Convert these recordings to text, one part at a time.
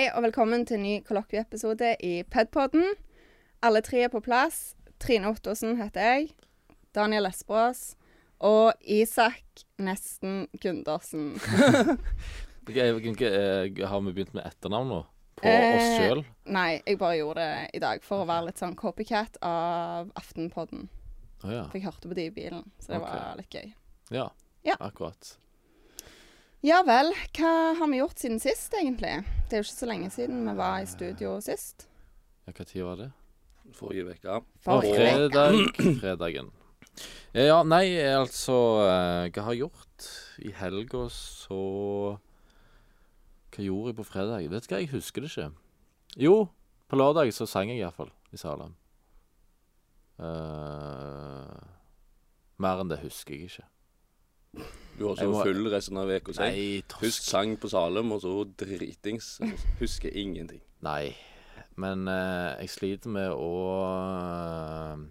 Hei og velkommen til en ny kollokvieepisode i Pedpodden. Alle tre er på plass. Trine Ottosen heter jeg. Daniel Esprås. Og Isak Nesten Gundersen. Ok, ok, eh, Har vi begynt med etternavn nå? På oss Eh, sjøl? Nei, jeg bare gjorde det i dag for å være litt sånn copycat av Aftenpodden. Oh, ja. For jeg hørte på de i bilen, så det okay. var litt gøy. ja. Ja. Akkurat. Ja vel, hva har vi gjort siden sist, egentlig? Det er jo ikke så lenge siden vi var i studio sist. Ja, tid var det? Forrige uke. Fredag. Fredagen. Ja, ja, nei, altså eh, Hva har jeg gjort? I helga så Hva gjorde jeg på fredag? Vet du hva, jeg husker det ikke. Jo, på lørdag så sang jeg iallfall i Salem. Uh, mer enn det husker jeg ikke. Du var så må- full resten av uka. si. Nei, Husk sang på Salem, og så dritings. Husker ingenting. Nei, men eh, jeg sliter med å eh,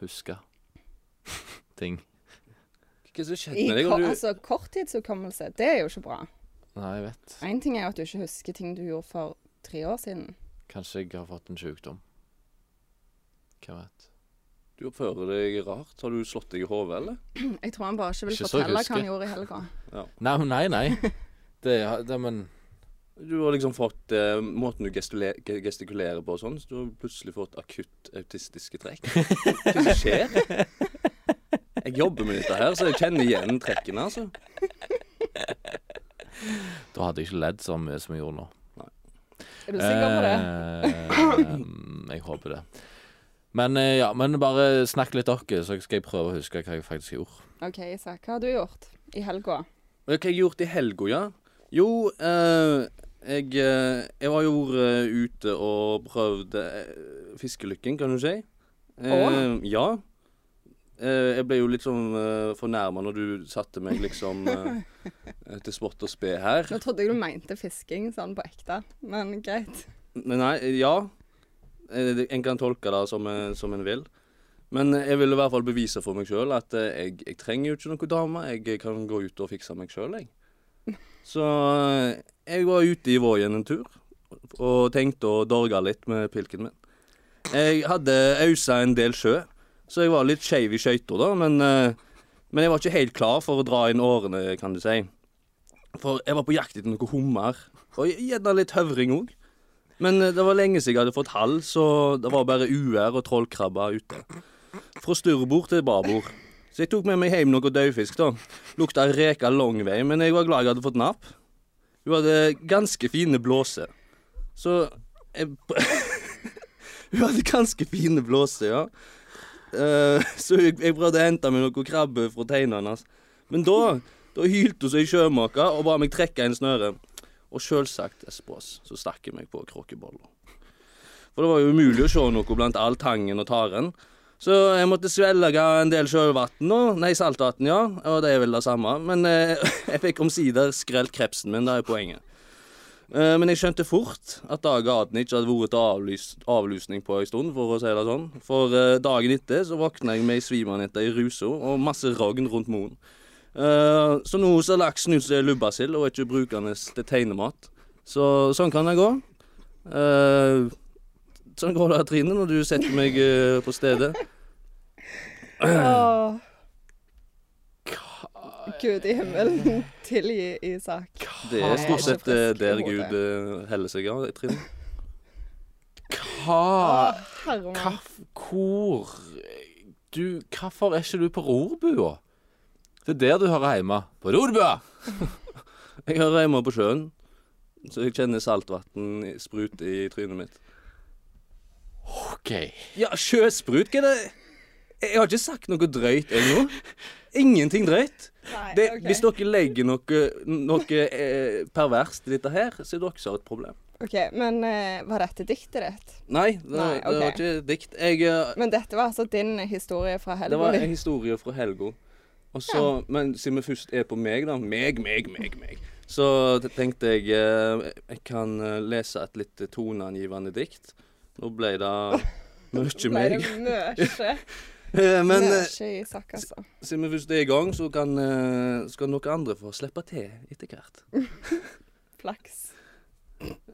huske ting. Hva det som skjedde med deg? ko du, altså, korttidshukommelse, det er jo ikke bra. Nei, jeg vet. Én ting er jo at du ikke husker ting du gjorde for tre år siden. Kanskje jeg har fått en sykdom. Hvem vet. Du oppfører deg rart. Har du slått deg i hodet, eller? Jeg tror han bare ikke vil Ikke så fortelle hva husker. han gjorde i helga. Nei, nei, nei. Det, det men Du har liksom fått eh, måten du gestule- ge- gestikulerer på og sånn, så du har plutselig fått akutt autistiske trekk. Hva er det som skjer? Jeg jobber med dette her, så jeg kjenner igjen trekkene, altså. Da hadde jeg ikke ledd så mye som jeg gjorde nå. Er du sikker på det? Eh, jeg håper det. Men eh, ja, men bare snakk litt dere, så skal jeg prøve å huske hva jeg faktisk gjorde. OK, Isak. Hva har du gjort i helga? Hva har jeg gjort i helga, ja? Jo, eh, jeg, eh, jeg var jo eh, ute og prøvde fiskelykking, fiskelykken, kan du si. Eh, ja. Eh, jeg ble jo litt sånn eh, fornærma når du satte meg liksom eh, til spott og spe her. Nå trodde jeg du mente fisking sånn på ekte, men greit. Men nei, ja. Eh, En kan tolke det som, som en vil. Men jeg vil i hvert fall bevise for meg sjøl at eh, jeg, jeg trenger jo ikke noen dame. Jeg kan gå ut og fikse meg sjøl, jeg. Så eh, jeg var ute i Vågen en tur og tenkte å dorge litt med pilken min. Jeg hadde ausa en del sjø, så jeg var litt skeiv i skøyta, da, men, men jeg var ikke helt klar for å dra inn årene, kan du si. For jeg var på jakt etter noe hummer, og gjerne litt høvring òg. Men eh, det var lenge siden jeg hadde fått hals, og det var bare uær og trollkrabber ute. Fra styrbord til babord. Så jeg tok med meg hjem noe dødfisk, da. Lukta reka lang vei, men jeg var glad jeg hadde fått napp. Hun hadde ganske fine blåser. Så jeg Hun hadde ganske fine blåser, ja. Uh, så jeg, jeg prøvde å hente meg noe krabbe fra teinene hans. Men da, da hylte hun seg sjømaka og ba meg trekke en snøre. Og sjølsagt Espås, så stakk meg på kråkebolla. For det var jo umulig å se noe blant all tangen og taren. Så jeg måtte svelge en del sjøvann. Nei, saltvann, ja. Og det er vel det samme. Men eh, jeg fikk omsider skrelt krepsen min, det er poenget. Eh, men jeg skjønte fort at da gaten ikke hadde vært til avlys avlusning på en stund, for å si det sånn. For eh, dagen etter så våkna jeg med ei svimanette i rusa og masse rogn rundt moen. Eh, så nå ser laksen ut som lubbasild og er ikke brukende til tegnemat. Så sånn kan det gå. Uh, sånn går det, Trine, når du setter meg uh, på stedet. Åh. Gud i himmelen, tilgi Isak. Det er stort sett er der Gud heller seg av, Trine. Hva Hva Hvor Du, hvorfor er ikke du på rorbua? Det er der du hører hjemme. På rorbua! Jeg hører hjemme på sjøen, så jeg kjenner saltvann sprute i trynet mitt. OK. Ja, sjøsprut, hva er det? Jeg har ikke sagt noe drøyt ennå. Ingenting drøyt. Nei, Det, okay. Hvis dere legger noe, noe eh, perverst i dette her, så er dere også har et problem. OK, men eh, var dette diktet ditt? Nei, det, Nei, det var ikke dikt. Jeg, eh, Men dette var altså din historie fra det var en historie fra helga. Og så, Men siden vi først er på meg, da Meg, meg, meg, meg. Så tenkte jeg eh, jeg kan eh, lese et litt toneangivende dikt. Nå ble det mye meg. Eh, Men Mørke i Isak, altså. siden vi først er i gang, så kan, eh, så noen andre få slippe til etter hvert. Flaks.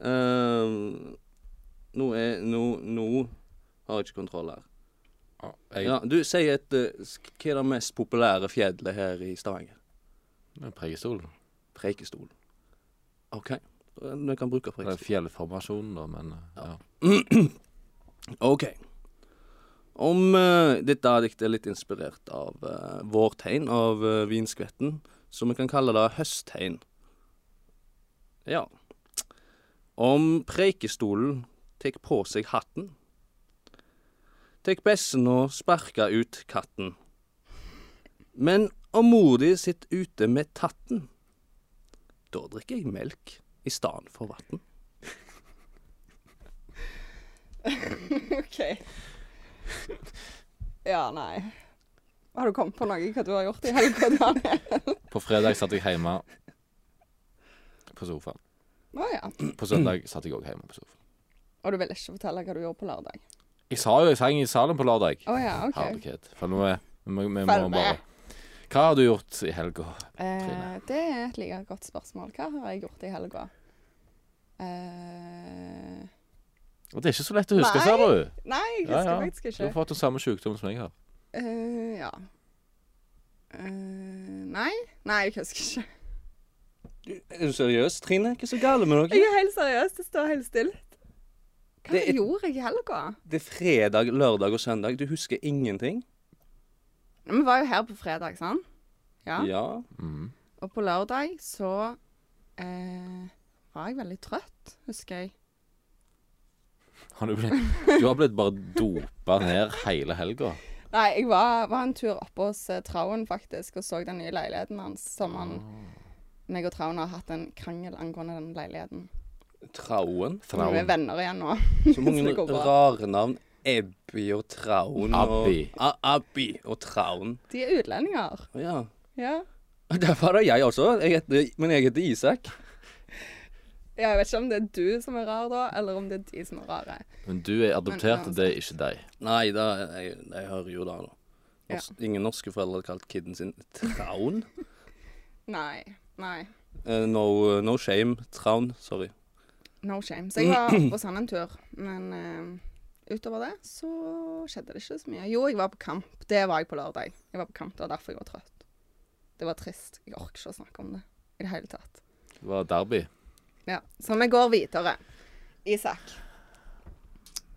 Ehm, nå er Nå, nå har jeg ikke kontroll her. Ja, jeg, Ja, du, si et eh, Hva er det mest populære fjellet her i Stavanger? Preikestol. Preikestol. OK. Vi kan bruke Det er fjellformasjonen, da, men ja. OK. Om uh, dette diktet er litt inspirert av uh, vårtegn av uh, vinskvetten, så vi kan kalle det høsttegn. Ja. Om Preikestolen tek på seg hatten, tek bessen og sparka ut katten. Men om mor di sitter ute med tatten, da drikker jeg melk i stedet for vann. OK. Ja, nei. Har du kommet på noe hva du har gjort i helga, Daniel? På fredag satt jeg hjemme på sofaen. Å ja. På søndag satt jeg òg hjemme på sofaen. Og du vil ikke fortelle hva du gjorde på lørdag? Jeg sa jo jeg sang i salen på lørdag. Å ja, OK. Herlighet. For nå er vi, vi må bare Hva har du gjort i helga? Eh, det er et like godt spørsmål. Hva har jeg gjort i helga? Eh, Og Det er ikke så lett å huske, Nei. ser du. nei, jeg husker ja. faktisk Du har fått den samme sykdommen som jeg har. Uh, ja. Uh, nei. Nei, jeg husker ikke. Er du seriøs, Trine? Hva er så galt med dere? Jeg er helt seriøs. Det står helt stille. Hva Det er- gjorde jeg i helga? Det er fredag, lørdag og søndag. Du husker ingenting? Vi var jo her på fredag, sant? Ja. Ja. Mm. Og på lørdag så eh, var jeg veldig trøtt, husker jeg. Har du, blitt, du har blitt bare dopa ned hele helga. Nei, jeg var, var en tur oppe hos eh, Trauen faktisk, og så den nye leiligheten hans. Som han, meg og Trauen har hatt en krangel angående den leiligheten. Trauen. Så vi er venner igjen nå. Så mange Så rare navn. Ebby og Traun. Abby. Og, Abbi Abby og Traun. De er utlendinger. Ja. Ja. Derfor er det jeg også. Jeg heter, men jeg heter Isak. ja. Jeg vet ikke om det er du som er rar da, eller om det er de som er rare. Men du er adoptert, og det er ikke deg. Nei, da, jeg, jeg hører jo det, da. ja. Ingen norske foreldre hadde kalt kiden sin Traun. Nei. Nei. Uh, no, no shame. Traun. Sorry. No shame. Så jeg var oppe Sand en tur. Men uh, utover det så skjedde det ikke så mye. Jo, jeg var på kamp. Det var jeg på lørdag. Jeg var på kamp, Det var derfor jeg var trøtt. Det var trist. Jeg orker ikke å snakke om det i det hele tatt. Det var derby. Ja, Så vi går videre. Isak,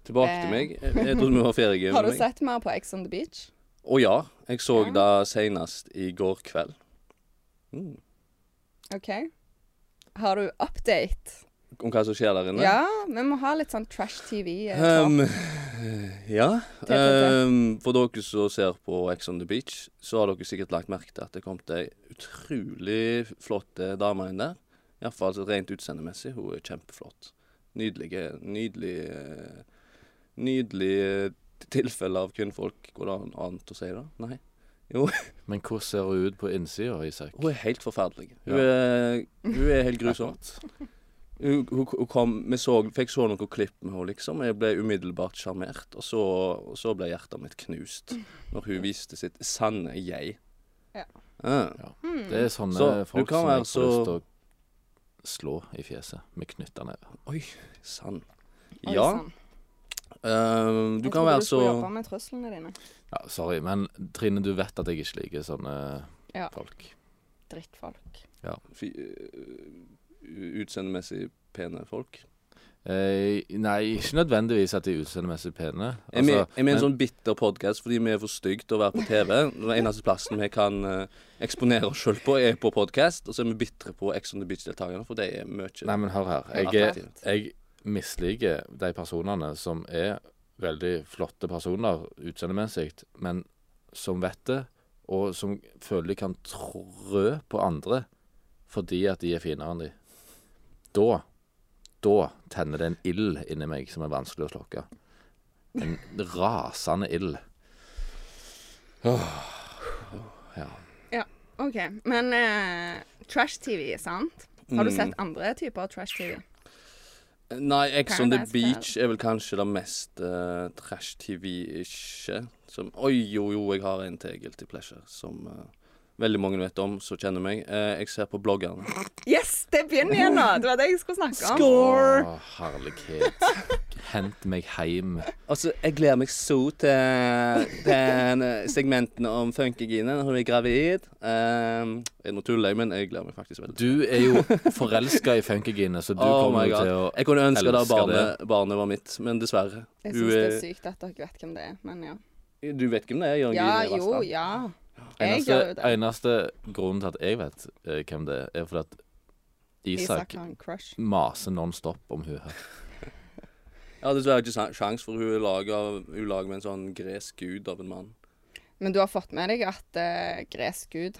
Tilbake Eh. til meg. Jeg, trodde vi var ferdige. har du meg. sett mer på Ex on the Beach? Å ja. Jeg så Ja. det senest i går kveld. Mm. OK. Har du update? Om hva som skjer der inne? Ja, vi må ha litt sånn trash TV. eh, Um, ja. Um, for dere som ser på Ex on the Beach, så har dere sikkert lagt merke til at det kom ei utrolig flott dame inn der. Iallfall altså rent utseendemessig. Hun er kjempeflott. Nydelig Nydelig eh, tilfelle av kvinnfolk. Går det an annet å si det? Nei. Jo. Men hvordan ser hun ut på innsida, Isak? Hun er helt forferdelig. Hun, Ja. er, hun er helt grusom. Hun, hun, kom, vi så, fikk så noen klipp med henne, liksom. Jeg ble umiddelbart sjarmert. Og, så- så ble hjertet mitt knust når hun viste sitt sanne jeg. Ja. Ah. ja. Det er sånne Så, folk som har så- lyst til å slå i fjeset med knyttneve. Oi, sann. Oi, Ja, sann. ehm, du Jeg kan trodde være du skulle jobbe med trøslene dine. Ja, sorry, men Trine, du vet at jeg ikke liker sånne Ja. folk. Drittfolk. Ja. uh, utseendemessig pene folk. Eh, nei, ikke nødvendigvis at de er utseendemessig pene. Altså, er vi en men- sånn bitter podkast fordi vi er for stygge til å være på TV? Den eneste plassen vi kan eh, eksponere oss sjøl på, er på podkast. Og så er vi bitre på Ex on the Beach-deltakerne, for det er mye. Nei, men hør her. Jeg, jeg misliker de personene som er veldig flotte personer utseendemessig, men som vet det, og som føler de kan trø på andre fordi at de er finere enn de. Da da tenner det en ild inni meg som er vanskelig å slokke. En rasende ild. Åh. Ja. OK. Men eh, trash-TV, sant? Har du sett andre typer trash-TV? Nei, Ex on the Beach er vel kanskje det mest uh, trash-TV-ikke. Som Oi, jo, jo, jeg har en til guilty pleasure som, eh, veldig mange vet om, som kjenner meg. Eh, jeg ser på bloggerne. Yes, det begynner igjen nå! Det var det jeg skulle snakke om. Å, herlighet. Hent meg hjem. Altså, jeg gleder meg så til den segmenten om funkygine når hun er gravid. Um, nå tuller jeg, men jeg gleder meg faktisk veldig. Du er jo forelska i Funkygine, så du Oh kommer jo til å Jeg kunne ønske da barnet, barnet var mitt, men dessverre. Jeg syns det er er- sykt at dere vet hvem det er, men ja. Du vet hvem det er? Jørgen Ja, Gine jo, ja. Eneste, eneste grunnen til at jeg vet eh, hvem det er, er fordi at Isak Isak har en crush. maser non-stop om hun her. Jeg har dessverre ikke sjans, for hun er laget, hun er laget med en sånn gresk gud av en mann. Men du har fått med deg at uh, gresk gud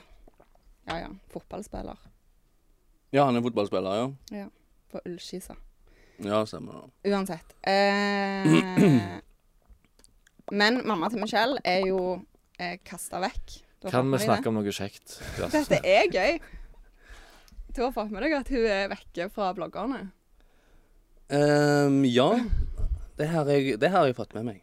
Ja ja, fotballspiller Ja, han er fotballspiller, ja. på Ullskisa. Ja, stemmer det. Uansett. Eh, men mamma til Michelle er jo eh, kasta vekk. Kan vi snakke om noe kjekt? det? Dette er gøy. Du har fått med deg at hun er vekke fra bloggerne? Um, ja. Det har, jeg, det har jeg fått med meg.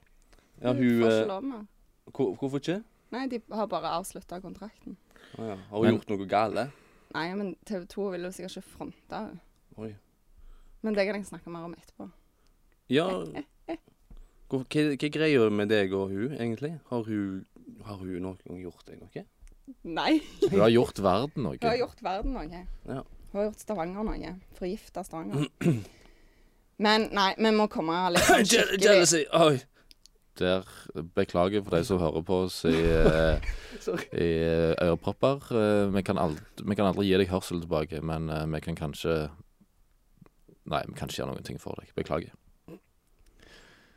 Ja, Du hun får eh, ikke lov med. hvor, Hvorfor ikke? Nei, de har bare avslutta kontrakten. Å ja. Har hun Men- gjort noe galt? Nei, men TV 2 vil jo sikkert ikke fronte henne. Oi. Men det kan jeg snakke mer om etterpå. Ja Hva hva er greia med deg og hun, egentlig? Har hun, har hun noen gang gjort deg noe? Nei. Hun har gjort verden noe. Hun har gjort verden noe. Ja. Hun har gjort Stavanger noe. Forgifta Stavanger. Men nei, vi må komme litt sånn skikkelig Jealousy! Oi. Der Beklager for de som hører på oss i, eh, i eh, ørepropper. Eh, Vi kan, aldri, vi kan aldri gi deg hørsel tilbake, men vi kan kanskje Nei, vi kan ikke gjøre noen ting for deg. Beklager.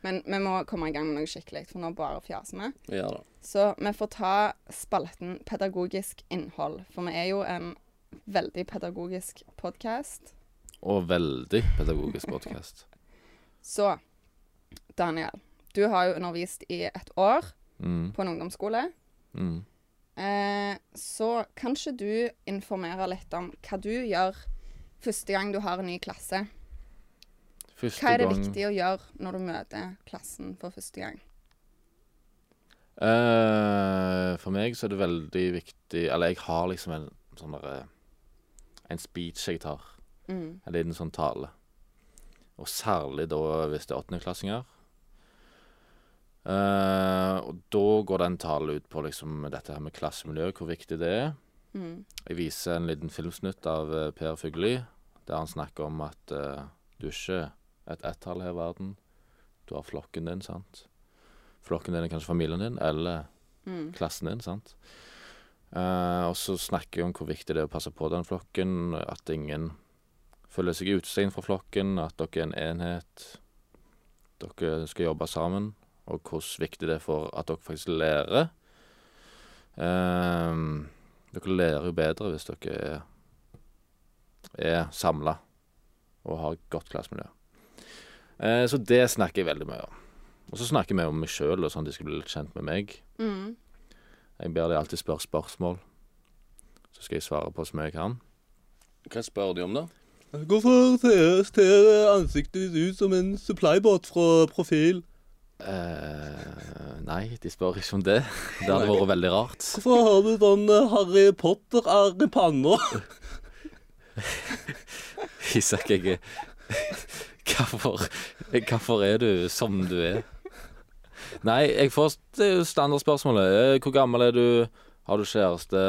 Men vi må komme i gang med noe skikkelig, for nå bare fjaser vi. Ja da. Så vi får ta spalten pedagogisk innhold, for vi er jo en veldig pedagogisk podkast. Og veldig pedagogisk podkast. Så Daniel, du har jo undervist i et år Mm, på en ungdomsskole. mm. Eh, så kan ikke du informere litt om hva du gjør første gang du har en ny klasse? Første Hva er det gang viktig å gjøre når du møter klassen for første gang? Uh, For meg så er det veldig viktig Eller jeg har liksom en sånn derre En speech jeg tar. Mm. En liten sånn tale. Og særlig da hvis det er åttendeklassinger. Uh, og da går den talen ut på liksom dette her med klassemiljø, hvor viktig det er. Mm. Jeg viser en liten filmsnutt av eh, Per Fugelli, der han snakker om at uh, du er ikke et ett-tall her i verden. Du har flokken din, sant. Flokken din er kanskje familien din, eller Mm. klassen din, sant. Eh, og så snakker jeg om hvor viktig det er å passe på den flokken, at ingen føler seg utestengt fra flokken, at dere er en enhet. Dere skal jobbe sammen, og hvor viktig det er for at dere faktisk lærer. Eh, dere lærer jo bedre hvis dere er, er samla og har et godt klassemiljø. Eh, så det snakker jeg veldig mye om. Og så snakker vi om meg sjøl, sånn at de skal bli litt kjent med meg. Mm. Jeg ber de alltid spørre spørsmål. Så skal jeg svare på så mye jeg kan. Hva spør de om, da? Hvorfor ser, ser ansiktet ditt ut som en supplybåt fra profil? Eh, nei, de spør ikke om det. Det hadde vært veldig rart. Hvorfor har du sånn eh, Harry Potter-arr i panna? Isak, jeg er hvorfor, hvorfor er du som du er? Nei, jeg får det er standardspørsmålet. Eh, Hvor gammel er du? Har du kjæreste?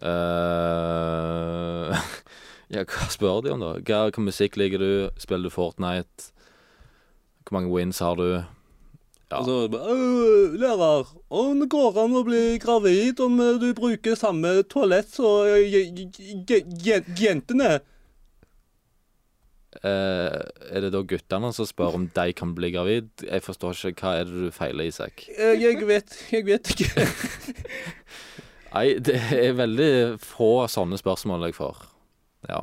Uh, ja, hva spør de om, da? Hva, hva musikk liker du? Spiller du Fortnite? Hvor mange wins har du? Ja. Og så «Øh, Lærer, om det går an å bli gravid om du bruker samme toalett som je- jentene? Eh, er det da guttene som spør om de kan bli gravid? Jeg forstår ikke. Hva er det du feiler, Isak? Uh, Jeg vet, jeg vet ikke. Nei, det er veldig få sånne spørsmål jeg får. Ja.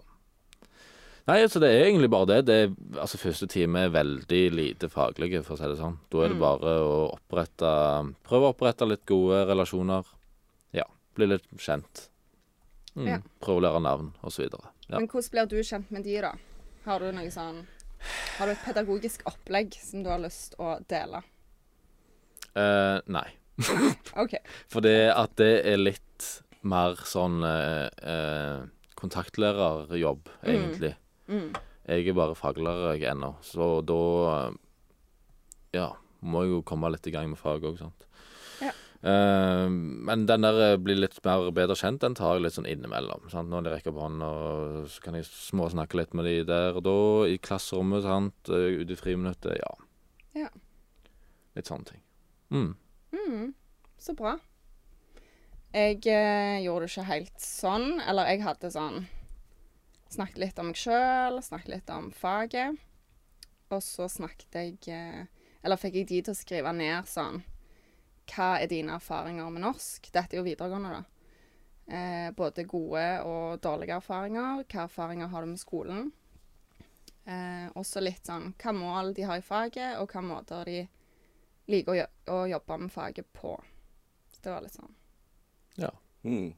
Nei, altså det er egentlig bare det. det er, altså Første time er veldig lite faglige, for å si det sånn. Da er det Mm. bare å opprette Prøve å opprette litt gode relasjoner. Ja. Bli litt kjent. Mm. Ja. Prøve å lære navn, osv. Ja. Men hvordan blir du kjent med de, da? Har du noe sånn Har du et pedagogisk opplegg som du har lyst å dele? Uh, nei. OK. For det at det er litt mer sånn uh, uh, kontaktlærerjobb, egentlig. Mm. Jeg er bare faglærer jeg ennå, så da Ja, må jeg jo komme litt i gang med faget òg, sant. Eh, men den der eh, blir litt mer bedre kjent, den tar jeg litt sånn innimellom. Sant? Når de rekker opp hånda, så kan jeg småsnakke litt med de der og da, i klasserommet, sant. eh, Ute i friminuttet, ja. Ja. Litt sånne ting. Mm. Mm. Så bra. Jeg eh, gjorde det ikke helt sånn. Eller jeg hadde sånn Snakket litt om meg sjøl, snakket litt om faget. Og så snakket jeg eh, Eller fikk jeg de til å skrive ned sånn Hva er dine erfaringer med norsk? Dette er jo videregående, da. Eh, både gode og dårlige erfaringer. Hva erfaringer har du med skolen? Eh, også litt sånn hva mål de har i faget, og hva måter de liker å, å jobbe med faget på. Så det var litt sånn Mm.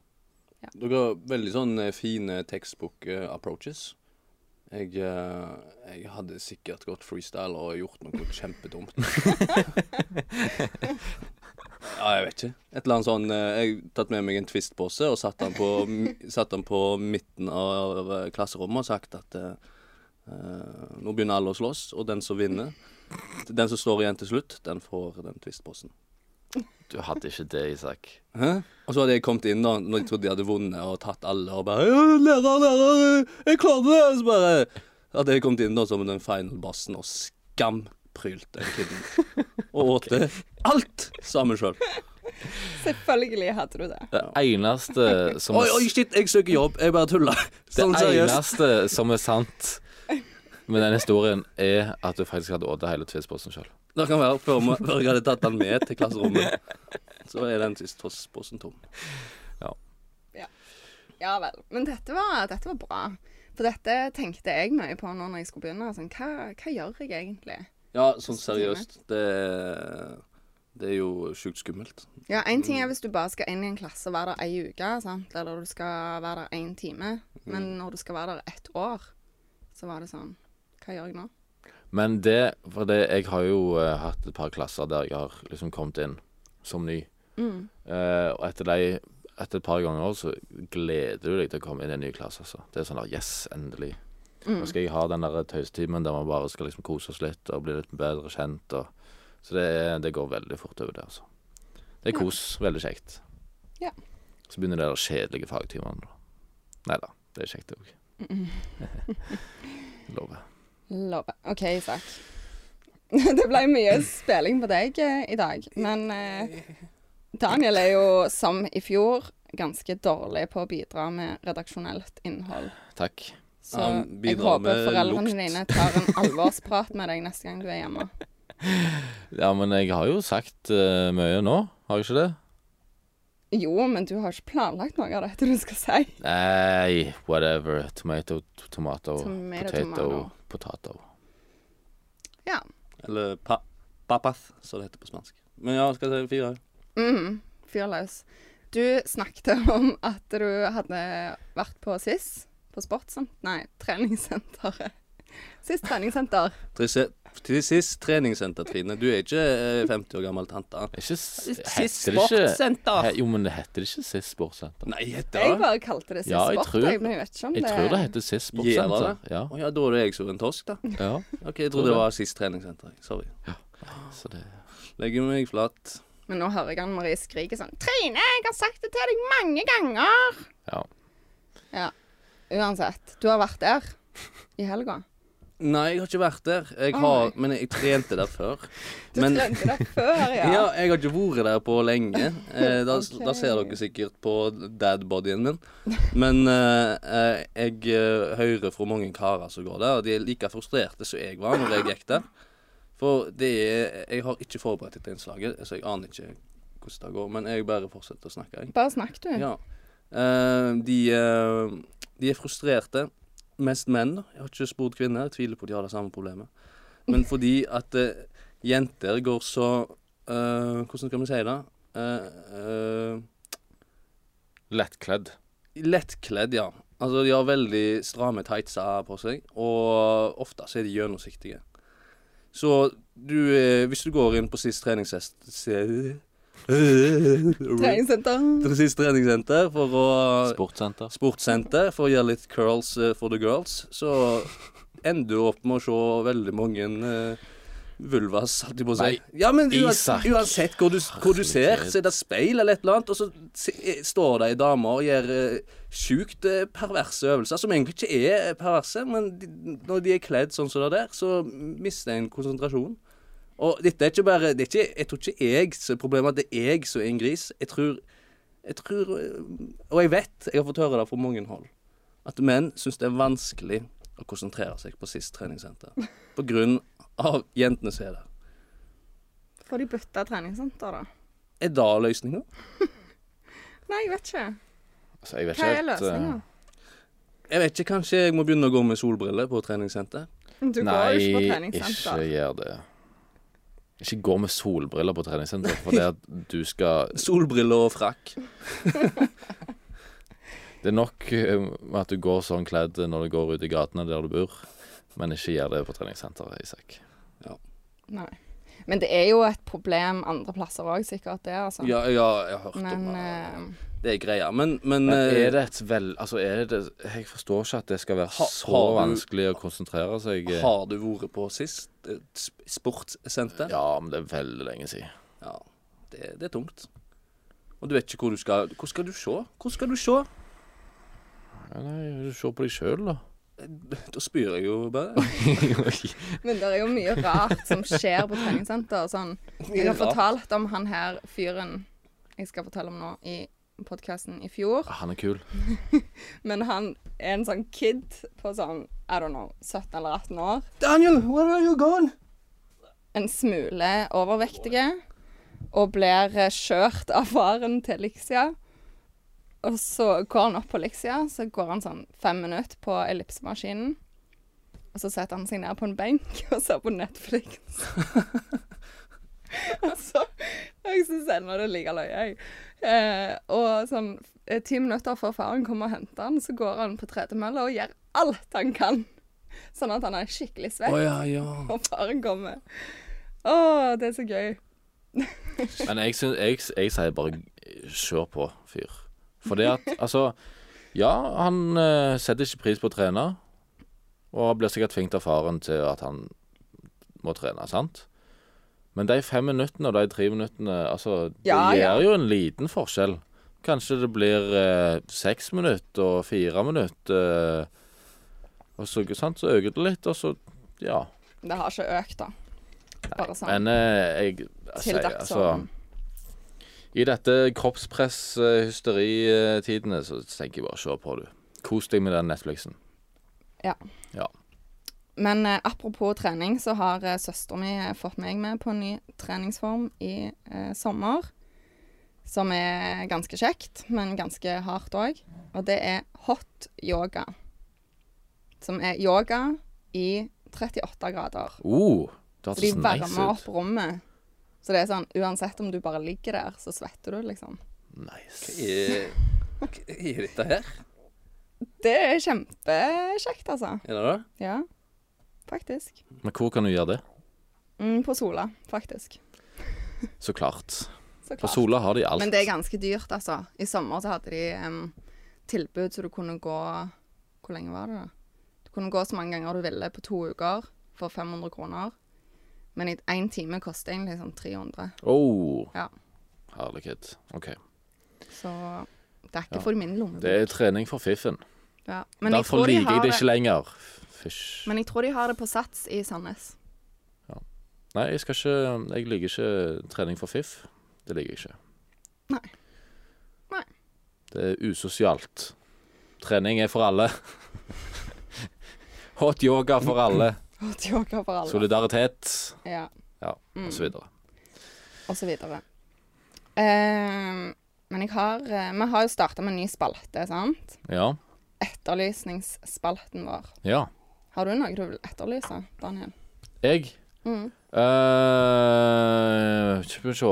Ja. Dere har veldig sånn eh, fine tekstbok-approaches. Jeg, eh, jeg hadde sikkert gått freestyle og gjort noe kjempedumt. ja, jeg vet ikke. Et eller annet sånn eh, Jeg tatt med meg en Twist-pose og satt den på, satt den på midten av eh, klasserommet og sagt at eh, nå begynner alle å slåss, og den som vinner Den som står igjen til slutt, den får den Twist-posen. Du hadde ikke det, Isak. Hæ? Og så hadde jeg kommet inn da når jeg trodde de hadde vunnet og tatt alle og bare 'Lærer, lærer, jeg klarte det!' Og så bare hadde jeg kommet inn da som den final bossen og skamprylt den kiden. Og åt det alt sammen sjøl. Selvfølgelig hadde du det. Det eneste som Oi, oi, shit, jeg søker jobb. Jeg bare tuller. Sånn Det seriøst. eneste som er sant med den historien, er at du faktisk hadde åt hele tvistposen sjøl. Det kan være før, før jeg hadde tatt den med til klasserommet. Så er den siste posen tom. Ja vel. Men dette var, dette var bra. For dette tenkte jeg mye på nå når jeg skulle begynne. Sånn, hva, hva gjør jeg egentlig? Ja, sånn seriøst. Det, det er jo sjukt skummelt. Ja, én ting er hvis du bare skal inn i en klasse og være der ei uke, sant? eller du skal være der én time. Men når du skal være der ett år, så var det sånn Hva gjør jeg nå? Men det For det, jeg har jo uh, hatt et par klasser der jeg har liksom kommet inn som ny. Mm. Uh, og etter de etter et par ganger så gleder du deg til å komme inn i en ny klasse. Altså. Det er sånn der Yes, endelig. Mm. Nå skal jeg ha den der tøysetimen der man bare skal liksom kose oss litt og bli litt bedre kjent. Og, så det, det går veldig fort over det, altså. Det er Ja. kos. Veldig kjekt. Ja. Så begynner de kjedelige fagtimene. Nei da, det er kjekt, det òg. Lover. Lover. OK, Isak. det ble mye spilling på deg eh, i dag. Men eh, Daniel er jo, som i fjor, ganske dårlig på å bidra med redaksjonelt innhold. Takk. Så ja, jeg håper foreldrene lukt. dine tar en alvorsprat med deg neste gang du er hjemme. Ja, men jeg har jo sagt uh, mye nå, har jeg ikke det? Jo, men du har ikke planlagt noe av dette du skal si. Nei, whatever. Tomato, tomato, Tomato, potato, tomato. potato. Ja. Eller pa papath, som det heter på spansk. Men ja, skal jeg si fire? Mm, fyr løs. Du snakket om at du hadde vært på SIS, på sportssenter Nei, treningssenteret. Sist treningssenter. Til sist treningssenter, Trine. Du er ikke eh, 50 år gammel tante. Ikke, Sist heter sportssenter. Jo, men det heter det ikke sist Sportssenter? Nei, heter Jeg bare kalte det sist Ja, jeg sport, tror- jeg, men jeg vet ikke om Jeg det tror det heter sist det Sportssenter. Ja, Oh, ja, da er det jeg som er en tosk, da. ja. Ok, Jeg trodde det var sist treningssenter. Sorry. Så det Legger meg flat. Men nå hører jeg Anne Marie skrike sånn 'Trine, jeg har sagt det til deg mange ganger!' Ja. Ja. Uansett. Du har vært der i helga. Nei, jeg har ikke vært der. Jeg har, nei. men jeg trente der før. Du Men- trente der før, ja. Ja, jeg har ikke vært der på lenge. Eh, da, okay. da ser dere sikkert på dadbodyen min. Men eh, eh, jeg eh, hører fra mange karer som går der, og de er like frustrerte som jeg var når jeg gikk der. For det er Jeg har ikke forberedt dette innslaget, så jeg aner ikke hvordan det går. Men jeg bare fortsetter å snakke, jeg. Bare snakk, du. Ja. Eh, de, eh, de er frustrerte. Mest menn. Jeg har ikke spurt kvinner. Jeg tviler på at de har det samme problemet. Men fordi at eh, jenter går så Hvordan skal vi si det? Lettkledd. lettkledd, ja. Altså, de har veldig stramme tightser på seg, og ofte så er de gjennomsiktige. Så du, hvis du går inn på sist treningssest se- Treningssenter. Siste treningssenter for å Sportssenter. Sportssenter for å gjøre litt curls eh, for the girls. Så ender du opp med å se veldig mange uh, vulvas, holdt jeg på å si. Nei, Ja, men uans Isak. uansett hvor du, hvor du ser, så er det speil eller et eller annet, og så se- eh, står det ei dame og gjør uh, sjukt uh, perverse øvelser, som egentlig ikke er perverse, men de, når de er kledd sånn som det der, så mister en konsentrasjon. Og dette er ikke bare det er ikke, Jeg tror ikke jeg som er problemet, at det er jeg som er en gris. Jeg tror, jeg tror Og jeg vet, jeg har fått høre det fra mange hold, at menn syns det er vanskelig å konsentrere seg på sist treningssenter. På grunn av jentene som er der. Får de bytta treningssenter, da? Er det løsninga? Nei, jeg vet ikke. Altså, jeg vet Hva ikke er helt løsninga? Jeg vet ikke, kanskje jeg må begynne å gå med solbriller på treningssenter? Du Nei, går jo ikke på treningssenter ikke treningssenter. gjør det. Ikke gå med solbriller på treningssenter, for det at du skal Solbriller og frakk. Det er nok eh, at du går sånn kledd når du går ut i gatene der du bor, men ikke gjør det på treningssenteret, Isak. Nei. Men det er jo et problem andre plasser òg, sikkert det, altså. Ja, ja, jeg har hørt Men om det. eh, Det er greia. Men, men, Men eh, er det et vel... Altså, er det Jeg forstår ikke at det skal være Ha- så du- vanskelig å konsentrere seg. eh. har du vært på sist eh, sportssenter? Ja, men det er veldig lenge siden. Ja, det, det er tungt. Og du vet ikke hvor du skal Hvor skal du se? Hvor skal du se? Ja, nei, du ser på deg sjøl, da. Da spyr jeg jo bare. Men det er jo mye rart som skjer på treningssenter. Sånn. Jeg har fortalt om han her fyren jeg skal fortelle om nå i podkasten i fjor. Ah, Han er kul. Men han er en sånn kid på sånn I don't know, 17 eller 18 år. Daniel, where are you going? En smule overvektige. Og blir kjørt av faren til Lixia. Og så går han opp på Lixia, så går han sånn fem minutter på ellipsemaskinen. Og så setter han seg ned på en benk og ser på Netflix. og så Jeg syns ennå det er like løye, jeg. Eh, og sånn eh, ti minutter før faren kommer og henter han, så går han på tredemølla og gjør alt han kan. Sånn at han er skikkelig svett. oh, ja, ja. Og faren kommer. Å, det er så gøy. Men jeg, synes, jeg, jeg sier bare kjør på, fyr. For det at Altså, ja, han eh, setter ikke pris på å trene. Og blir sikkert tvunget av faren til at han må trene, sant? Men de fem minuttene og de tre minuttene, altså Det Ja, ja. gjør jo en liten forskjell. Kanskje det blir eh, seks minutter og fire minutter. Eh, og så, sant, så øker det litt, og så Ja. Det har ikke økt, da. Bare sånn Men eh, jeg til sier altså dagsorden. I dette kroppspress-hysteritidene så tenker jeg bare se på, du. Kos deg med den Netflixen. Ja Men eh, apropos trening, så har eh, søstera mi eh, fått meg med på en ny treningsform i eh, sommer. Som er ganske kjekt, men ganske hardt òg. Og det er hot yoga. Som er yoga i 38 grader. Uh, det Så de varmer nice opp rommet. Så det er sånn uansett om du bare ligger der, så svetter du, liksom. Nice. Er, hva er dette her? Det er kjempekjekt, altså. Er det det? Ja, faktisk. Men hvor kan du gjøre det? Mm, på Sola, faktisk. Så klart. Så På. Sola har de alt. Men det er ganske dyrt, altså. I sommer så hadde de um, tilbud så du kunne gå Hvor lenge var det, da? Du kunne gå så mange ganger du ville på to uker for 500 kroner. Men én time koster egentlig sånn 300. Oh. Ja. Herlighet. OK. Så det er ikke Ja. for min lommebok. Det er trening for fiffen. Ja. Men, jeg Derfor tror de liker jeg det ikke lenger. Fysj. men jeg tror de har det på Sats i Sandnes. Nei, jeg skal ikke Jeg liker ikke trening for fiff. Det liker jeg ikke. Nei. Nei. Det er usosialt. Trening er for alle. Hot yoga for alle. Hot yoga for alle. Solidaritet, Ja. Ja, Mm. og så videre. og så videre. Uh, men jeg har eh, Vi har jo starta med en ny spalte, sant? Ja. Etterlysningsspalten vår. Ja. Har du noe du vil etterlyse, Daniel? Jeg Mm. Uh, Skal vi se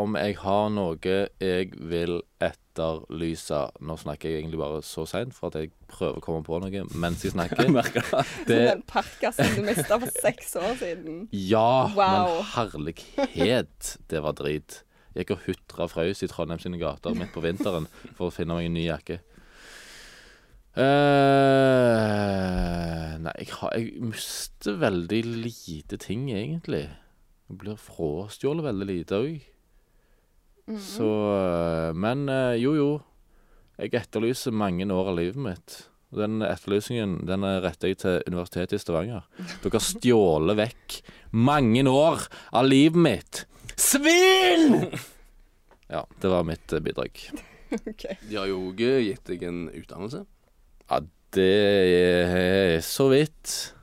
om jeg har noe jeg vil etterlyse Nå snakker jeg egentlig bare så seint for at jeg prøver å komme på noe mens jeg snakker. Det. Den parkasen du mista for seks år siden. ja, Wow. men herlighet, det var drit. Jeg Gikk og hutra frøs i Trondheim sine gater midt på vinteren for å finne meg en ny jakke. Eh, nei, jeg, har, jeg mister veldig lite ting, egentlig. Jeg blir frastjålet veldig lite òg. Mhm. Så eh, Men eh, jo, jo. Jeg etterlyser mange år av livet mitt. Og den etterlysningen den retter jeg til Universitetet i Stavanger. Dere har stjålet vekk mange år av livet mitt. Svin! Ja, det var mitt bidrag. Okay. De har jo òg gitt deg en utdannelse. Ja, det er så vidt.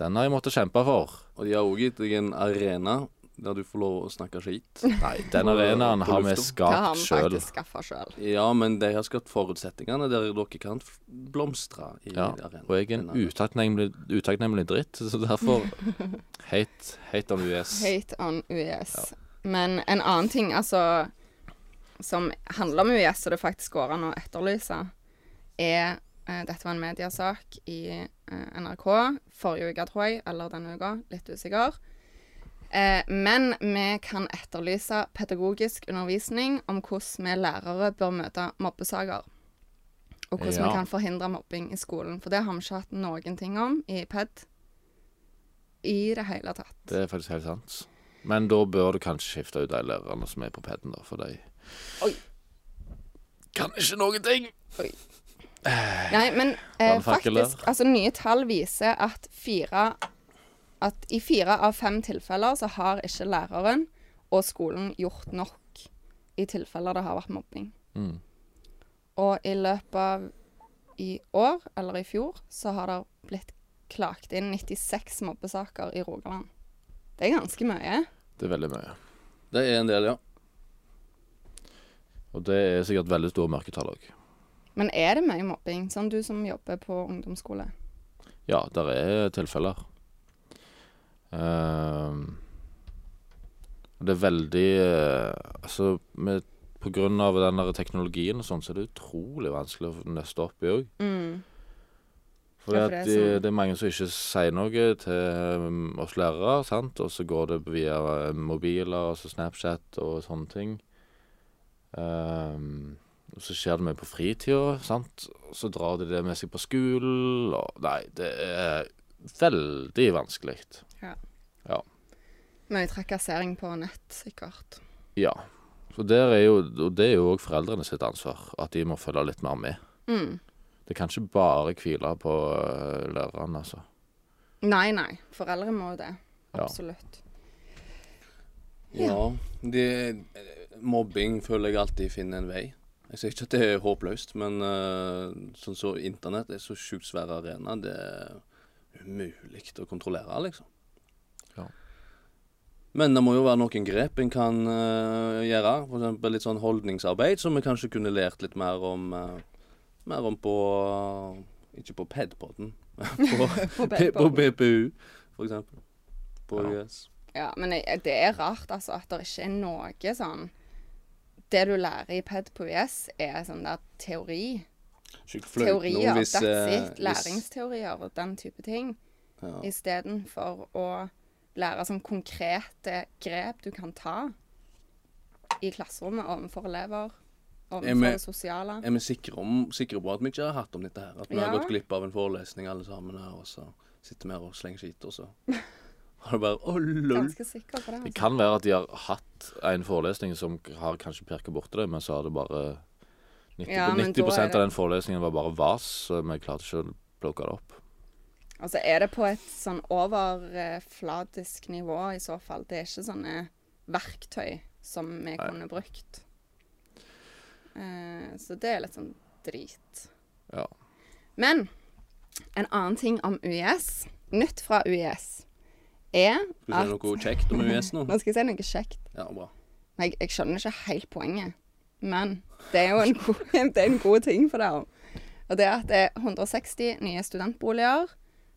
Den har jeg måttet kjempe for. Og de har òg gitt deg en arena der du får lov å snakke skit. Nei, den arenaen har vi skapt sjøl. Ja, men de har skapt forutsetningene der dere kan blomstre i Ja, arenaen. og jeg er en utakknemlig, utakknemlig dritt, så derfor hate, hate on US. Hate on UiS. Men en annen ting, altså Som handler om UiS, og det faktisk går an å etterlyse, er Dette var en mediesak i eh, NRK forrige uke, tror jeg, eller denne uka. Litt usikker. Eh, men vi kan etterlyse pedagogisk undervisning om hvordan vi lærere bør møte mobbesaker. Og hvordan Ja. vi kan forhindre mobbing i skolen. For det har vi ikke hatt noen ting om i PED i det hele tatt. Det er faktisk helt sant. Men da bør du kanskje skifte ut de lærerne som er på peden, da, for de Oi. kan ikke noen ting. Nei, men eh, faktisk Altså, nye tall viser at fire At i fire av fem tilfeller så har ikke læreren og skolen gjort nok i tilfeller det har vært mobbing. Mm. Og i løpet av i år, eller i fjor, så har det blitt klagt inn 96 mobbesaker i Rogaland. Det er ganske mye. Det er veldig mye. Det er en del, ja. Og det er sikkert veldig store mørketall òg. Men er det mye mobbing? Sånn du som jobber på ungdomsskole. Ja, det er tilfeller. Uh, det er veldig uh, Altså, med, på grunn av den der teknologien og sånn, så er det utrolig vanskelig å nøste opp i òg. Mm. For Ja, det, er det, sånn- det er mange som ikke sier noe til um, oss lærere, sant? og så går det via mobiler, mobiler, så Snapchat og sånne ting. Ehm, og så skjer det mye på fritida, sant. Og så drar de det med seg på skolen, og Nei, det er veldig vanskelig. Ja. ja. Mye trakassering på nett, sikkert. Ja. Så der er jo, og det er jo òg foreldrene sitt ansvar, at de må følge litt mer med. Mm. Det kan ikke bare hvile på uh, lærerne, altså. Nei, nei. Foreldre må jo det. Ja. Absolutt. Ja. de, mobbing føler jeg alltid finner en vei. Jeg sier ikke at det er håpløst, men uh, sånn så internett er så sjukt svær arena. Det er umulig å kontrollere, liksom. Ja. Men det må jo være noen grep en kan uh, gjøre. F.eks. litt sånn holdningsarbeid som vi kanskje kunne lært litt mer om, uh, mer om på Ikke på PED-podden, på, På på BPU, for eksempel. På Ja. US. Ja, men det er rart altså at det ikke er noe sånn Det du lærer i PED på VS er sånn der teori. Teorier. hvis, That's eh, it. Læringsteorier og den type ting. Ja. Istedenfor å lære sånn konkrete grep du kan ta i klasserommet overfor elever. Er Overfor det sosiale. Er vi sikre, om, sikre på at vi ikke har hatt om dette her? At vi har gått glipp av en forelesning alle sammen her, og så sitter vi her og slenger skit, og så det bare oh, lol. Ganske sikker på det. Det Altså. kan være at de har hatt en forelesning som har kanskje pirka borti det, men så har det bare 90, Ja, men 90 er av den forelesningen var bare vas, så vi klarte ikke å plukke det opp. Altså er det på et sånn overflatisk nivå i så fall. Det er ikke sånne verktøy som vi kunne brukt. Eh, så det er litt sånn drit. Ja. Men en annen ting om UiS, nytt fra UiS, er at Skal du si noe kjekt om US nå? Nå skal jeg si noe kjekt. Ja, bra. Jeg, jeg skjønner ikke helt poenget, men det er jo en god, det er en god ting for det. Og det er at det er 160 nye studentboliger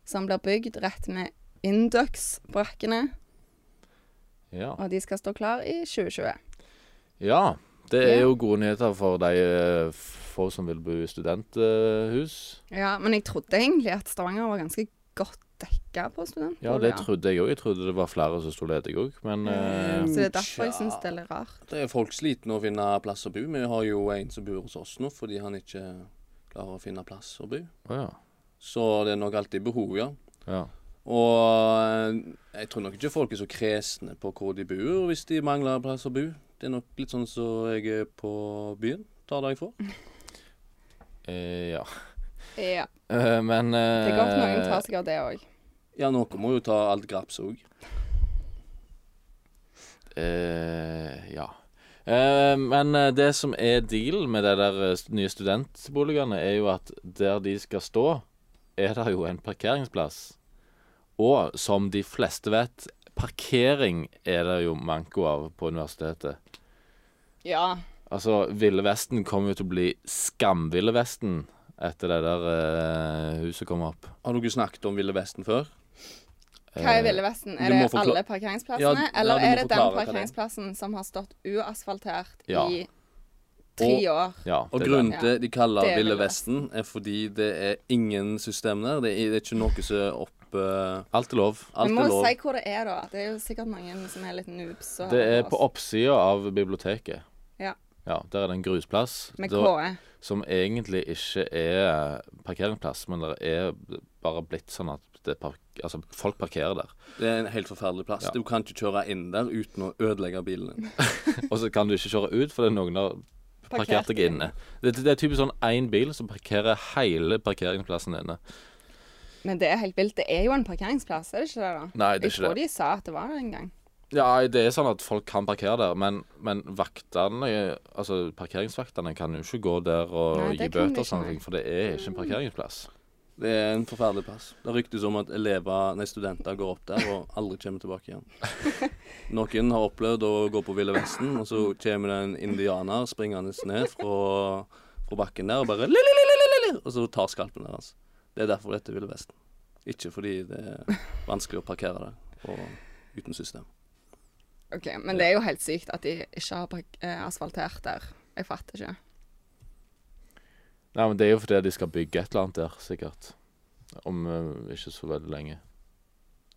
som blir bygd rett med Indux-brakkene, Ja. og de skal stå klar i 2020. ja. Det er jo gode nyheter for de eh, få som vil bo i studenthus. Ja, men jeg trodde egentlig at Stavanger var ganske godt dekka på studentboliger. Ja, det trodde jeg òg. Jeg trodde det var flere som sto ledig òg, men eh, Så det er derfor jeg syns det er litt rart. Det er folk slitne å finne plass å bo. Vi har jo en som bor hos oss nå fordi han ikke klarer å finne plass å bo. Å ja. Så det er nok alltid behov, ja. ja. Og eh, jeg tror nok ikke folk er så kresne på hvor de bor hvis de mangler plass å bo. Det er nok litt sånn som jeg er på byen. Tar det jeg får. Eh, ja. Ja. Uh, men Det er godt noen eh, tar seg av det òg. Ja, noen må jo ta alt graps òg. Uh, ja. Eh, men eh, det som er dealen med de der nye studentboligene, er jo at der de skal stå, er det jo en parkeringsplass. Og som de fleste vet, parkering er det jo manko av på universitetet. Ja. Altså, Ville Vesten kommer jo til å bli Skamville Vesten etter det der eh, huset kom opp. Har dere snakket om Ville Vesten før? Hva er Eh, Ville Vesten? Er det alle parkeringsplassene? Ja, ja, eller er det den parkeringsplassen det som har stått uasfaltert Ja. i tre år? Ja, Og grunnen til de kaller Det er Ville Vesten, er fordi det er ingen system der. Det er, det er ikke noe som er opp Alt er lov. Alt Vi må jo si hvor det er, da. Det er jo sikkert mange som er litt noobs. Det er på oppsida av biblioteket. Ja. Ja, Der er det en grusplass Med KE. Som egentlig ikke er parkeringsplass, men det er bare blitt sånn at det er park altså, folk parkerer der. Det er en helt forferdelig plass. Ja. Du kan ikke kjøre inn der uten å ødelegge bilen din. Og så kan du ikke kjøre ut fordi noen har parkert deg inne. Det, det er typisk sånn én bil som parkerer hele parkeringsplassen inne. Men det er helt vilt. Det er jo en parkeringsplass, er det ikke det? da? Nei, det er ikke det. Jeg tror de sa at det var det en gang. Ja, det er sånn at folk kan parkere der, men, men vaktene, altså parkeringsvaktene kan jo ikke gå der og Nei, gi bøter og sånne ting, for det er ikke en parkeringsplass. Det er en forferdelig plass. Det ryktes om at elever, nei, studenter går opp der og aldri kommer tilbake igjen. Noen har opplevd å gå på Ville Vesten, og så kommer det en indianer springende ned fra, fra bakken der og bare «Lililililili», Og så tar skalpen deres. Det er derfor dette er Ville Vesten. Ikke fordi det er vanskelig å parkere der og uten system. Ok, Men det er jo helt sykt at de ikke har eh, asfaltert der. Jeg fatter ikke. Nei, men det er jo fordi de skal bygge et eller annet der, sikkert. Om uh, ikke så veldig lenge.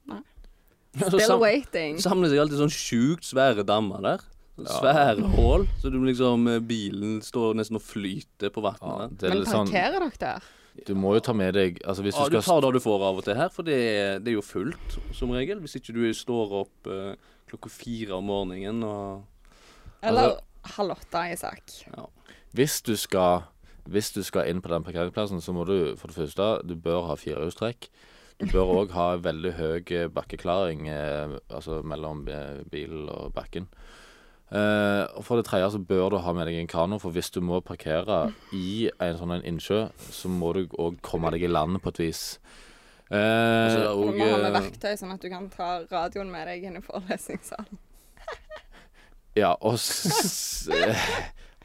Nei. Still sam waiting. samler seg alltid sånn sjukt svære dammer der. Ja. Svære hull. Så du liksom eh, bilen står nesten og flyter på vannet. er Men parkerer sånn dere der? Du må jo ta med deg Altså hvis Ja, du du tar det du får av og til her, for det det er jo fullt som regel. Hvis ikke du står opp eh, klokka fire om morgenen og Eller Altså- halv åtte, Isak. Hvis du skal Hvis du skal inn på den parkeringsplassen, så må du for det første Du bør ha firehjulstrekk. Du bør òg ha veldig høy eh, bakkeklaring, eh, altså mellom bilen bil og bakken. Eh, og for det tredje så bør du ha med deg en kano, for hvis du må parkere i en sånn en innsjø, så må du òg komme deg i land på et vis. Eh, Og så det Du må ha med eh, verktøy, sånn at du kan ta radioen med deg inn i forelesningssalen. ja, og s... eh,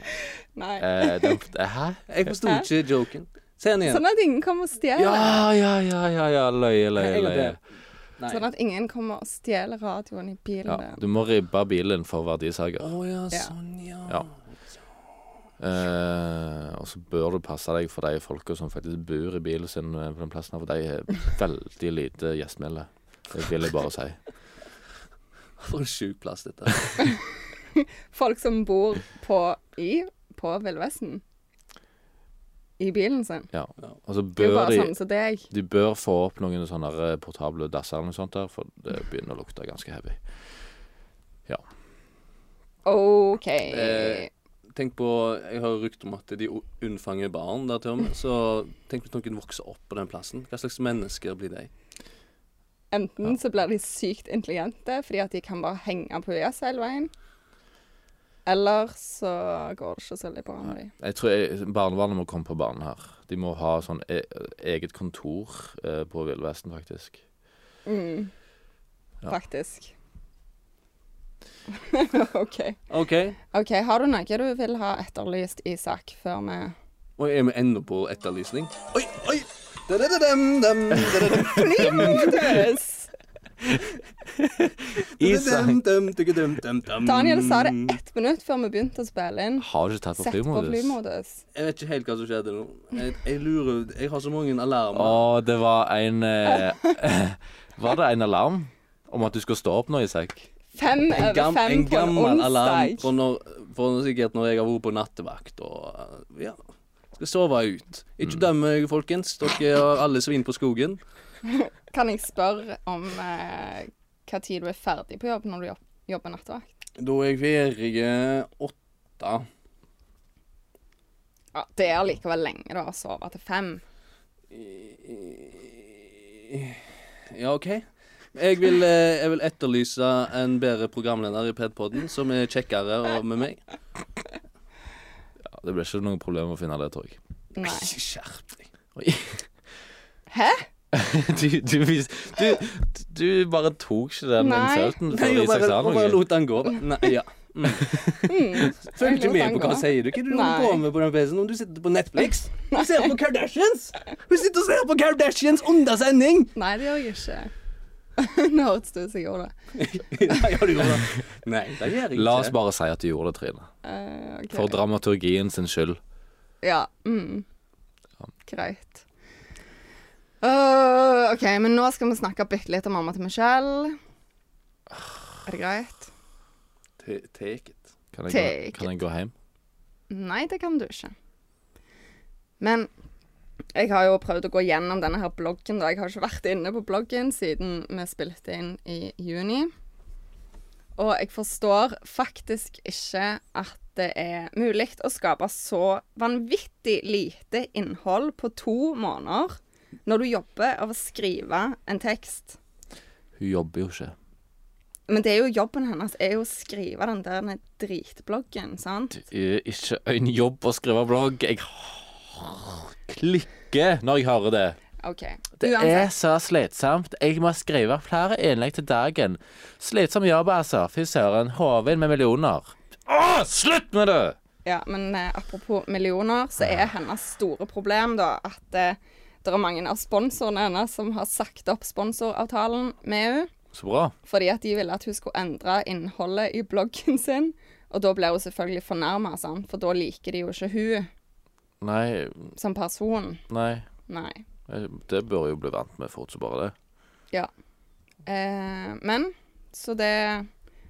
Nei. eh, den, Hæ? Jeg forsto ikke joken. Se den igjen. Sånn at ingen kommer og stjeler. Ja, ja, ja, ja, ja. Løye, løye, løye. Nei. Sånn at ingen kommer og stjeler radioen i bilen Ja, din. du må ribbe bilen for verdisager. Å oh, Ja. sånn, ja. Ja. Eh, og så bør du passe deg for de folka som faktisk bor i bilen sin eh, på den plassen, for de er veldig lite gjestmilde. Det vil jeg bare si. For en sjuk plass dette er. Folk som bor på i på Villvesten. I bilen sin. Ja. Så jo bør de sånn deg. De bør få opp noen sånne eh, portable dasser eller noe sånt der, for det begynner å lukte ganske heavy. OK. Eh, Tenk på Jeg har rykte om at de unnfanger barn der til og med. Så tenk hvis noen vokser opp på den plassen. Hva slags mennesker blir de? Enten så blir de sykt intelligente fordi at de kan bare henge på US hele veien. Eller så går det ikke så veldig bra med dem. Jeg tror jeg, Barnevernet må komme på banen her. De må ha sånn e eget kontor eh, på Villvesten, faktisk. Mm. Ja. Faktisk. OK. OK. Ok, Har du noe du vil ha etterlyst, Isak, før vi Og er vi ennå på etterlysning? Oi, oi! Dam, da-da-dam. Isak Daniel sa det ett minutt før vi begynte å spille inn. Har du ikke tatt på Sett på flymodus? flymodus. Jeg vet ikke helt hva som skjedde nå. Jeg, jeg lurer Jeg har så mange alarmer. Å, det var en eh, Var det en alarm om at du skulle stå opp nå, Isak? Fem En, over fem på en onsdag. en gammel alarm for, når, for sikkert når jeg har vært på nattevakt og uh, ja. Skal sove ut. Ikke døm meg, folkens. Dere har alle svin på skogen. Kan jeg spørre om eh, hva tid du er ferdig på jobb når du jobb, jobber nattevakt? Da er jeg ferdig åtte. Ja, det er likevel lenge da å sove til fem. Ja, OK. Jeg vil, eh, jeg vil etterlyse en bedre programleder i Pedpodden, som er kjekkere og med meg. Ja, det blir ikke noe problem å finne det, tror jeg. Nei. Skjerp deg. Oi. Hæ? Du, du, du, du bare tok ikke den insulten før Isak sa noe. bare lot den gå. Nei, ja. Mm. Følg ikke med på hva sier du. Hva er du på med på den PC-en om du sitter på Netflix? Du ser på Kardashians! Hun sitter og ser på Kardashians under sending! Nei, det gjør jeg ikke. Nå hørtes det ut som jeg gjorde det. Nei, ja, du gjorde det. Nei, det gjør jeg ikke. La oss bare si at du gjorde det, Trine. Eh, ok. For dramaturgien sin skyld. Ja. Mm. Greit. Øh, OK, men nå skal vi snakke bitte litt om mamma til Michelle. Er det greit? Ta- Take it. Kan jeg, Take gå, kan jeg gå hjem? Nei, det kan du ikke. Men jeg har jo prøvd å gå gjennom denne her bloggen. da. Jeg har ikke vært inne på bloggen siden vi spilte inn i juni. Og jeg forstår faktisk ikke at det er mulig å skape så vanvittig lite innhold på to måneder når du jobber av å skrive en tekst. Hun jobber jo ikke. Men det er jo jobben hennes er jo å skrive den der dritbloggen, sant? Det er ikke en jobb å skrive blogg. Jeg klikker når jeg hører det. OK. Det er så slitsomt. Jeg må skrive flere innlegg til dagen. Slitsom jobb, altså. Fy søren. Hoven med millioner. Å, slutt med det! Ja, men eh, apropos millioner, så er hennes store problem da at eh, det er mange av sponsorene hennes som har sagt opp sponsoravtalen med henne, Så bra. fordi at de ville at hun skulle endre innholdet i bloggen sin. Og da blir hun selvfølgelig fornærma, for da liker de jo ikke hun Nei, som person. nei. Nei. Det bør jo bli vant med fort som bare det. Ja. Eh, men så det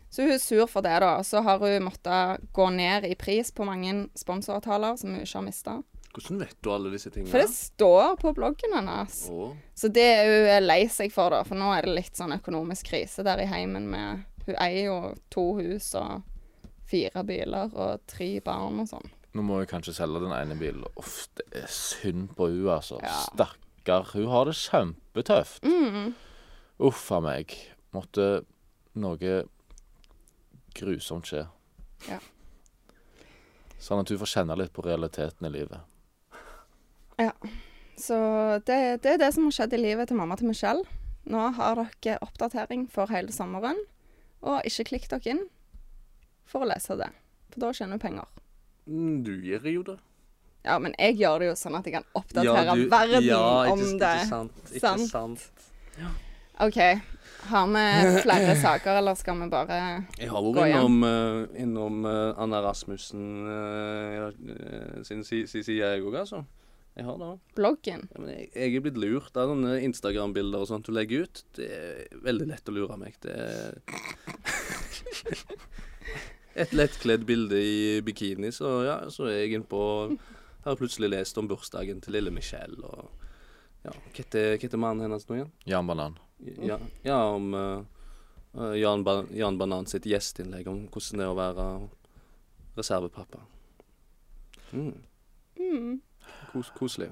Så hun er sur for det, da. Så har hun måttet gå ned i pris på mange sponsoravtaler som hun ikke har mista. Hvordan vet du alle disse tingene? For det står på bloggen hennes. Oh. Så det er hun lei seg for, da. For nå er det litt sånn økonomisk krise der i heimen med Hun eier jo to hus og fire biler og tre barn og sånn. Nå må jeg kanskje selge den ene bilen. Uff, det er synd på hun altså. Ja. Stakkar. Hun har det kjempetøft. Mm. Uff a meg. Måtte noe grusomt skje. Ja. Sånn at hun får kjenne litt på realiteten i livet. Ja. Så det, det er det som har skjedd i livet til mamma til Michelle. Nå har dere oppdatering for hele sommeren, og ikke klikk dere inn for å lese det. For da tjener du penger. Mm, Du gjør jo det. Ja, men jeg gjør det jo sånn at jeg kan oppdatere du- verden ja, ikke, om ikke det. Sant, ikke Sant. sant. OK. Har vi flere saker, eller skal vi bare Jeg har Gå vært innom, uh, innom uh, Anna Rasmussen uh, sin side, si- si- jeg òg, altså. Jeg har det. bloggen? Ja, jeg, jeg er blitt lurt av sånne Instagram-bilder og sånt du legger ut. Det er veldig lett å lure meg. Det er Et lettkledd bilde i bikini, så ja, så er jeg innpå Har plutselig lest om bursdagen til lille Michelle og Ja, hva heter, mannen hennes nå igjen? Jan Banan. Ja, ja om eh, eh, Jan, ba Jan Banan sitt gjestinnlegg om hvordan det er å være reservepappa. Mm. Mm. Kos koselig.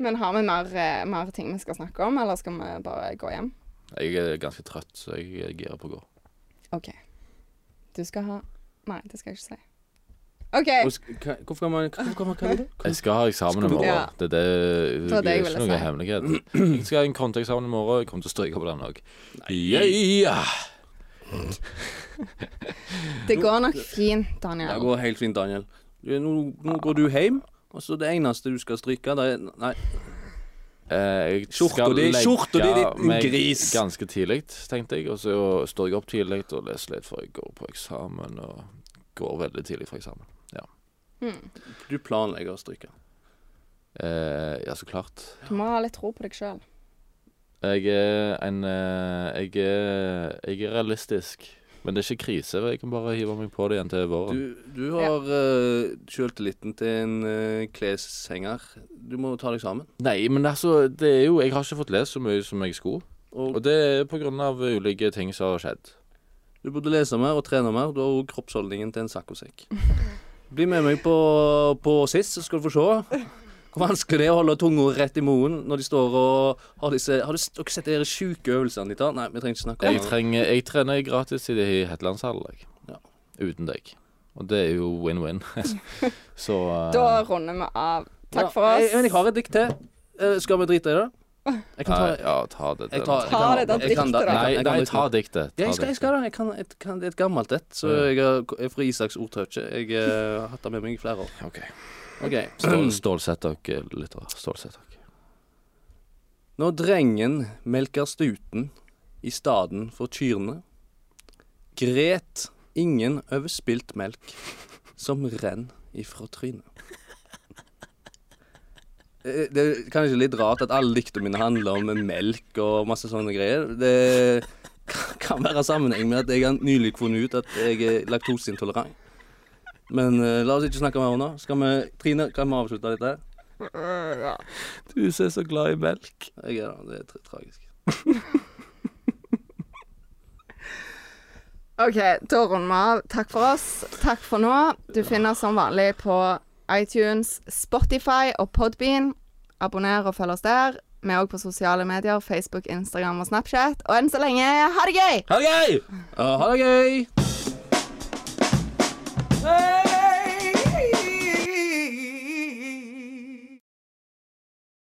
Men har vi mer, eh, mer ting vi skal snakke om, eller skal vi bare gå hjem? Jeg er ganske trøtt, så jeg er gira på å gå. OK. Du skal ha Nei, det skal jeg ikke si. OK. Hva- Hvorfor kan man Hvorfor kan man kalle det? Jeg skal ha eksamen i morgen. Ja. Det er det, Det var det jeg er ville ikke noe si. hemmelighet. Jeg skal ha en konteeksamen i morgen. Jeg kommer til å stryke på den òg. Yeah! Det går nok fint, Daniel. Det går helt fint, Daniel. Du, Nå, nå går du hjem, og så det eneste du skal stryke, det er Nei. Eh, Skjorta di- skjorta di, din gris. ganske tidlig, tenkte jeg. Og så står jeg opp tidlig og leser litt før jeg går på eksamen. Og går veldig tidlig fra eksamen. Mm. Du planlegger å stryke. Eh, ja, så klart. Du må ha litt tro på deg sjøl. Jeg er en eh, jeg, er, jeg er realistisk. Men det er ikke krise. Jeg kan bare hive meg på det igjen til våren. Du, du har uh, sjøltilliten til en uh, kleshenger. Du må ta deg sammen. Nei, men altså, det er jo Jeg har ikke fått lest så mye som jeg skulle. Og Og det er på grunn av ulike ting som har skjedd. du burde lese mer og trene mer. Du har jo kroppsholdningen til en saccosekk. Bli med meg på, på sist, så skal du få se. Hvor vanskelig det er å holde tunga rett i munnen når de står og har disse Har du dere sett de sjuke øvelsene de tar? Nei, vi trenger ikke snakke om Jeg, det. trenger, jeg trener gratis i det i Hetlandshall, jeg. Ja. Uten deg. Og det er jo win-win. så uh, Da runder vi av. Takk Ja, for oss. Jeg, men jeg har et dikt til. Uh, skal vi drite i det? Jeg kan ta nei, Ja, ta det. jeg tar, jeg Ta kan- det diktet, da. Nei, nei, ta diktet. Ja, jeg skal, jeg skal det. Jeg kan, et, kan, det er et gammelt et, så jeg er fra Isaks ordtouche. Jeg eh, har hatt det med meg i flere år. OK. Ok, Stål, stålsett dere, lyttere. Stålsett dere. Når drengen melker stuten i staden for kyrne, gret ingen over spilt melk som renn ifra trynet. Eh, Det er kanskje litt rart at alle diktene mine handler om melk og masse sånne greier. Det kan være sammenheng med at jeg har nylig funnet ut at jeg er laktoseintolerant. Men uh, la oss ikke snakke mer om det. Skal vi, Trine, kan vi avslutte dette? Ja. Du som er så glad i melk. Jeg er det. Det er tra tragisk. OK, da runder vi av. Takk for oss. Takk for nå. Du finner oss som vanlig på iTunes, Spotify og Podbean. Abonner og følg oss der. Vi er òg på sosiale medier, Facebook, Instagram og Snapchat. Og enn så lenge, ha det gøy! Ha det gøy! Ja, ha det gøy! Hei!